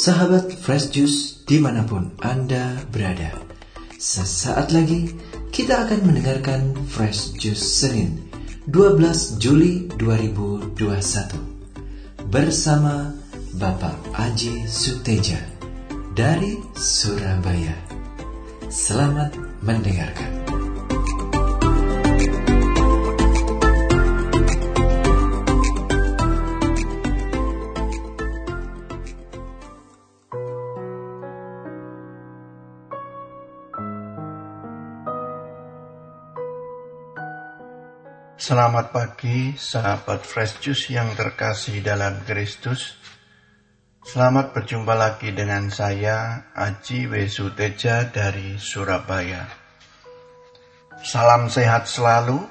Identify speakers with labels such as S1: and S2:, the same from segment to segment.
S1: Sahabat Fresh Juice di mana pun Anda berada. Sesaat lagi kita akan mendengarkan Fresh Juice Senin 12 Juli 2021 Bersama Bapak Aji Suteja dari Surabaya. Selamat mendengarkan
S2: Selamat pagi sahabat Fresh Juice yang terkasih dalam Kristus. Selamat berjumpa lagi dengan saya Aji Wesuteja dari Surabaya. Salam sehat selalu.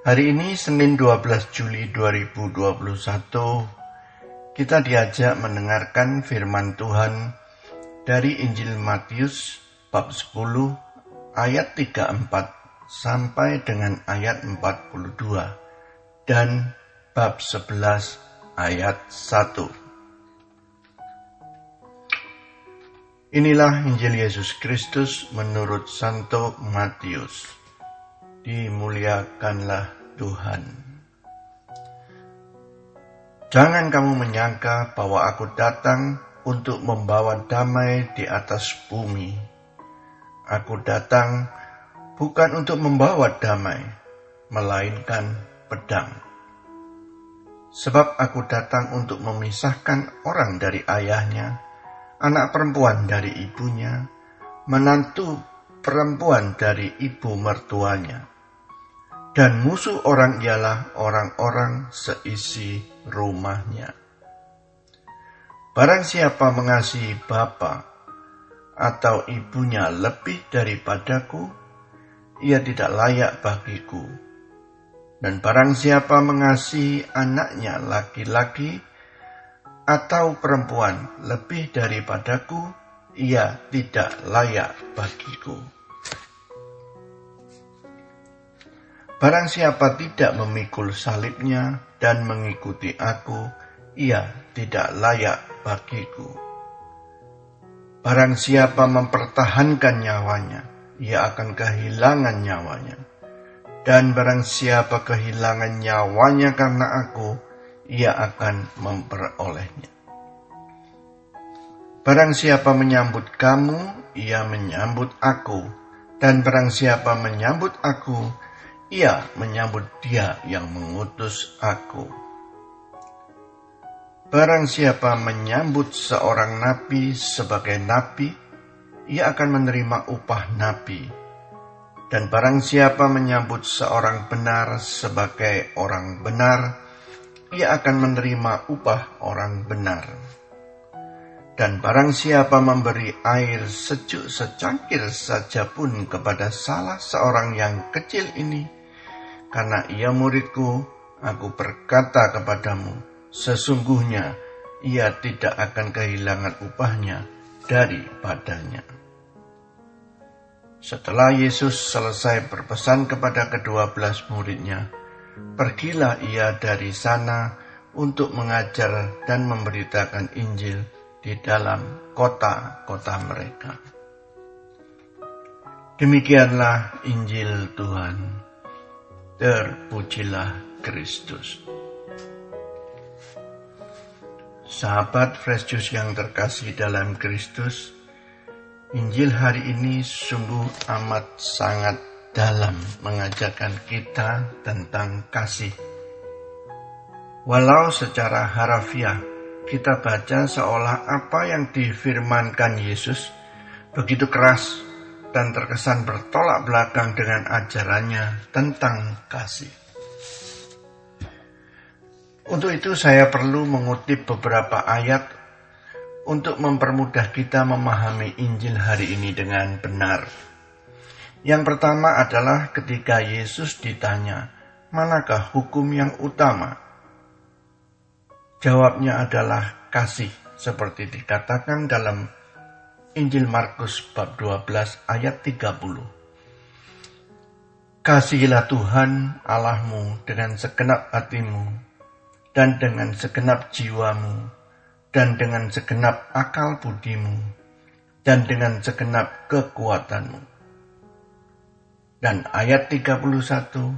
S2: Hari ini Senin 12 Juli 2021 kita diajak mendengarkan firman Tuhan dari Injil Matius bab 10 ayat 34 sampai dengan ayat 42 dan bab 11 ayat 1. Inilah Injil Yesus Kristus menurut Santo Matius. Dimuliakanlah Tuhan. Jangan kamu menyangka bahwa aku datang untuk membawa damai di atas bumi. Aku datang bukan untuk membawa damai, melainkan pedang. Sebab aku datang untuk memisahkan orang dari ayahnya, anak perempuan dari ibunya, menantu perempuan dari ibu mertuanya. Dan musuh orang ialah orang-orang seisi rumahnya. Barang siapa mengasihi bapa atau ibunya lebih daripadaku, ia tidak layak bagiku. Dan barang siapa mengasihi anaknya laki-laki atau perempuan lebih daripadaku, ia tidak layak bagiku. Barang siapa tidak memikul salibnya dan mengikuti aku, ia tidak layak bagiku. Barang siapa mempertahankan nyawanya, ia akan kehilangan nyawanya. Dan barang siapa kehilangan nyawanya karena aku, ia akan memperolehnya. Barang siapa menyambut kamu, ia menyambut aku. Dan barang siapa menyambut aku, ia menyambut dia yang mengutus aku. Barang siapa menyambut seorang nabi sebagai nabi, ia akan menerima upah nabi. Dan barang siapa menyambut seorang benar sebagai orang benar, ia akan menerima upah orang benar. Dan barang siapa memberi air sejuk secangkir saja pun kepada salah seorang yang kecil ini, karena ia muridku, aku berkata kepadamu, sesungguhnya ia tidak akan kehilangan upahnya daripadanya. Setelah Yesus selesai berpesan kepada kedua belas muridnya, pergilah ia dari sana untuk mengajar dan memberitakan Injil di dalam kota-kota mereka. Demikianlah Injil Tuhan. Terpujilah Kristus. Sahabat Fresh Juice yang terkasih dalam Kristus, Injil hari ini sungguh amat sangat dalam mengajarkan kita tentang kasih. Walau secara harafiah kita baca seolah apa yang difirmankan Yesus begitu keras dan terkesan bertolak belakang dengan ajarannya tentang kasih. Untuk itu saya perlu mengutip beberapa ayat untuk mempermudah kita memahami Injil hari ini dengan benar. Yang pertama adalah ketika Yesus ditanya, "Manakah hukum yang utama?" Jawabnya adalah kasih, seperti dikatakan dalam Injil Markus bab 12 ayat 30. Kasihilah Tuhan Allahmu dengan segenap hatimu dan dengan segenap jiwamu dan dengan segenap akal budimu, dan dengan segenap kekuatanmu. Dan ayat 31,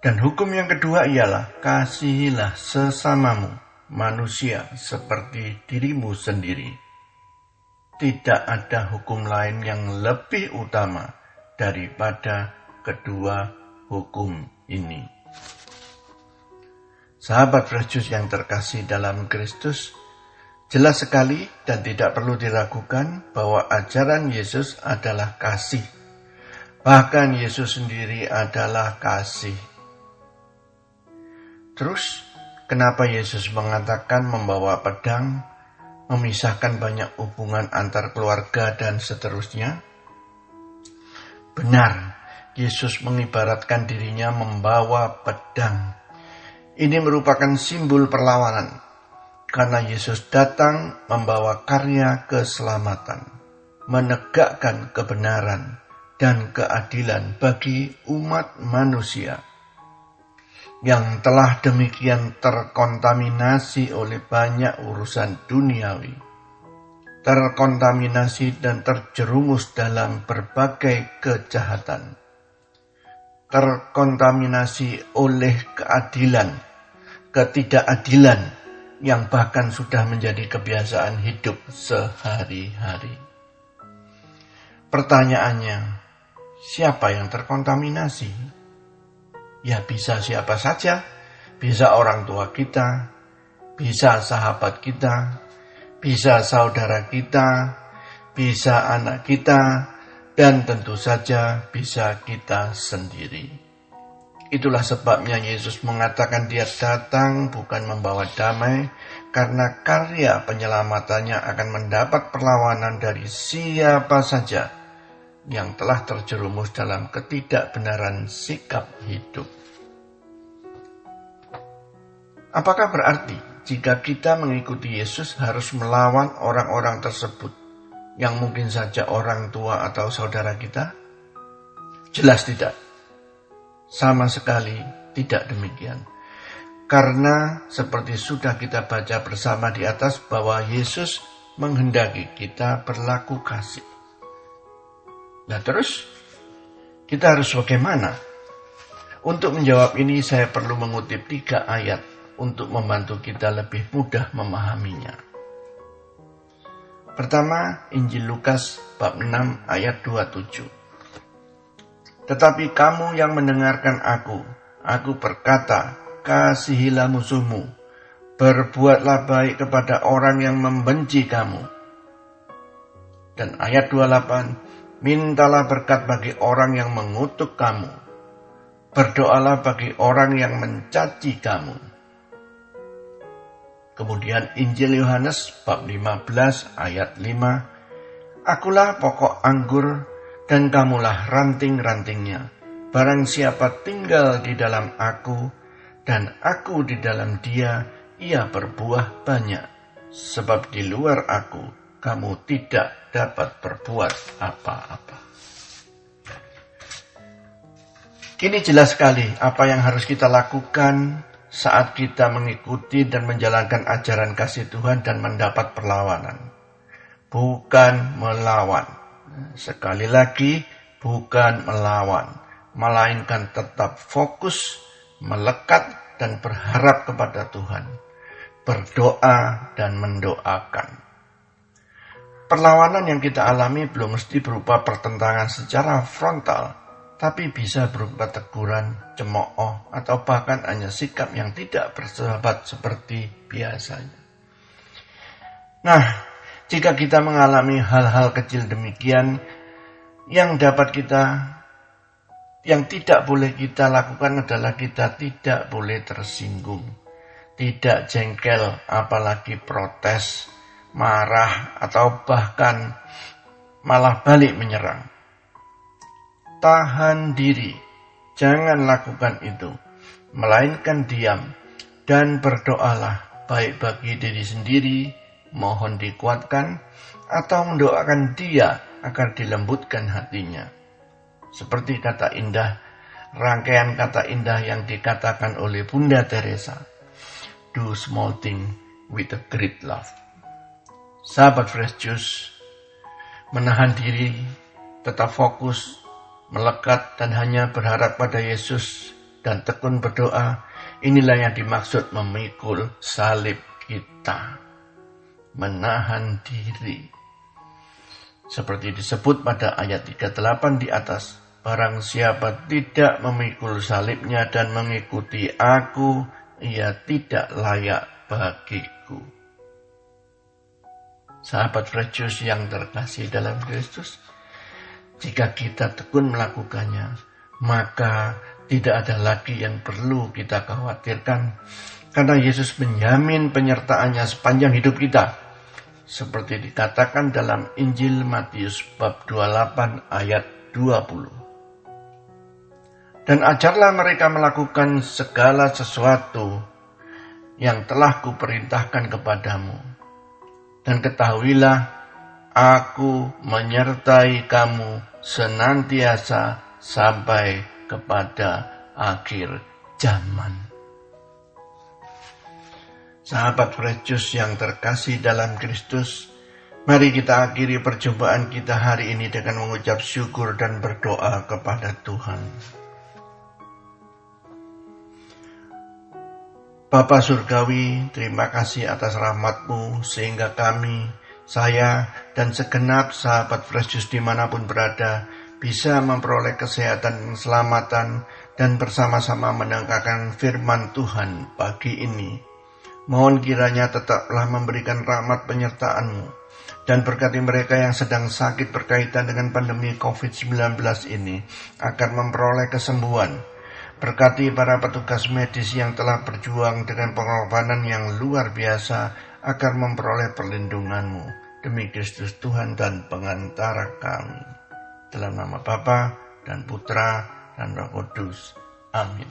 S2: dan hukum yang kedua ialah kasihilah sesamamu manusia seperti dirimu sendiri. Tidak ada hukum lain yang lebih utama daripada kedua hukum ini. Sahabat Fresh yang terkasih dalam Kristus, jelas sekali dan tidak perlu diragukan bahwa ajaran Yesus adalah kasih. Bahkan Yesus sendiri adalah kasih. Terus, kenapa Yesus mengatakan membawa pedang, memisahkan banyak hubungan antar keluarga dan seterusnya? Benar, Yesus mengibaratkan dirinya membawa pedang ini merupakan simbol perlawanan, karena Yesus datang membawa karya keselamatan, menegakkan kebenaran dan keadilan bagi umat manusia yang telah demikian terkontaminasi oleh banyak urusan duniawi, terkontaminasi dan terjerumus dalam berbagai kejahatan, terkontaminasi oleh keadilan ketidakadilan yang bahkan sudah menjadi kebiasaan hidup sehari-hari. Pertanyaannya, siapa yang terkontaminasi? Ya bisa siapa saja, bisa orang tua kita, bisa sahabat kita, bisa saudara kita, bisa anak kita, dan tentu saja bisa kita sendiri. Itulah sebabnya Yesus mengatakan dia datang bukan membawa damai, karena karya penyelamatannya akan mendapat perlawanan dari siapa saja yang telah terjerumus dalam ketidakbenaran sikap hidup. Apakah berarti jika kita mengikuti Yesus harus melawan orang-orang tersebut yang mungkin saja orang tua atau saudara kita? Jelas tidak. Sama sekali tidak demikian. Karena seperti sudah kita baca bersama di atas bahwa Yesus menghendaki kita berlaku kasih. Nah terus kita harus bagaimana? Untuk menjawab ini saya perlu mengutip tiga ayat untuk membantu kita lebih mudah memahaminya. Pertama, Injil Lukas bab 6 ayat 27. Tetapi kamu yang mendengarkan aku, aku berkata, kasihilah musuhmu, berbuatlah baik kepada orang yang membenci kamu. Dan ayat 28, mintalah berkat bagi orang yang mengutuk kamu, berdoalah bagi orang yang mencaci kamu. Kemudian Injil Yohanes bab 15 ayat 5, Akulah pokok anggur dan kamulah ranting-rantingnya. Barang siapa tinggal di dalam aku, dan aku di dalam dia, ia berbuah banyak. Sebab di luar aku, kamu tidak dapat berbuat apa-apa. Kini jelas sekali apa yang harus kita lakukan saat kita mengikuti dan menjalankan ajaran kasih Tuhan dan mendapat perlawanan. Bukan melawan Sekali lagi, bukan melawan, melainkan tetap fokus, melekat, dan berharap kepada Tuhan. Berdoa dan mendoakan. Perlawanan yang kita alami belum mesti berupa pertentangan secara frontal, tapi bisa berupa teguran, cemooh, atau bahkan hanya sikap yang tidak bersahabat seperti biasanya. Nah, jika kita mengalami hal-hal kecil demikian yang dapat kita yang tidak boleh kita lakukan adalah kita tidak boleh tersinggung, tidak jengkel, apalagi protes, marah, atau bahkan malah balik menyerang. Tahan diri, jangan lakukan itu, melainkan diam dan berdoalah baik bagi diri sendiri mohon dikuatkan atau mendoakan dia agar dilembutkan hatinya. Seperti kata indah, rangkaian kata indah yang dikatakan oleh Bunda Teresa. Do small thing with a great love. Sahabat Fresh Juice, menahan diri, tetap fokus, melekat dan hanya berharap pada Yesus dan tekun berdoa, inilah yang dimaksud memikul salib kita. Menahan diri. Seperti disebut pada ayat 38 di atas, barang siapa tidak memikul salibnya dan mengikuti aku, ia tidak layak bagiku. Sahabat Fresh yang terkasih dalam Kristus, jika kita tekun melakukannya, maka tidak ada lagi yang perlu kita khawatirkan. Karena Yesus menjamin penyertaannya sepanjang hidup kita. Seperti dikatakan dalam Injil Matius bab 28 ayat 20. Dan ajarlah mereka melakukan segala sesuatu yang telah kuperintahkan kepadamu dan ketahuilah, aku menyertai kamu senantiasa sampai kepada akhir zaman. Sahabat Fresh yang terkasih dalam Kristus, mari kita akhiri perjumpaan kita hari ini dengan mengucap syukur dan berdoa kepada Tuhan. Bapa Surgawi, terima kasih atas rahmatmu sehingga kami, saya, dan segenap sahabat Fresh Juice di mana pun berada bisa memperoleh kesehatan dan keselamatan dan bersama-sama mendengarkan firman Tuhan pagi ini. Mohon kiranya tetaplah memberikan rahmat penyertaanmu dan berkati mereka yang sedang sakit berkaitan dengan pandemi COVID-19 ini agar memperoleh kesembuhan Berkati para petugas medis yang telah berjuang dengan pengorbanan yang luar biasa agar memperoleh perlindunganmu. Demi Kristus Tuhan dan pengantara kami. Dalam nama Bapa dan Putra dan Roh Kudus. Amin.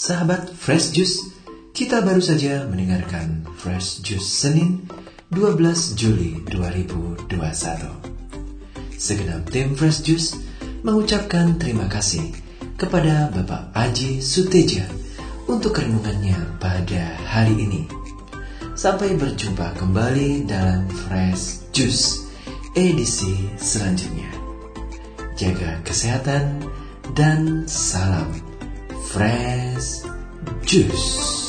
S1: Sahabat Fresh Juice, kita baru saja mendengarkan Fresh Juice Senin 12 Juli 2021. Segenap tim Fresh Juice mengucapkan terima kasih kepada Bapak Aji Suteja untuk renungannya pada hari ini. Sampai berjumpa kembali dalam Fresh Juice edisi selanjutnya. Jaga kesehatan dan salam Fresh Juice.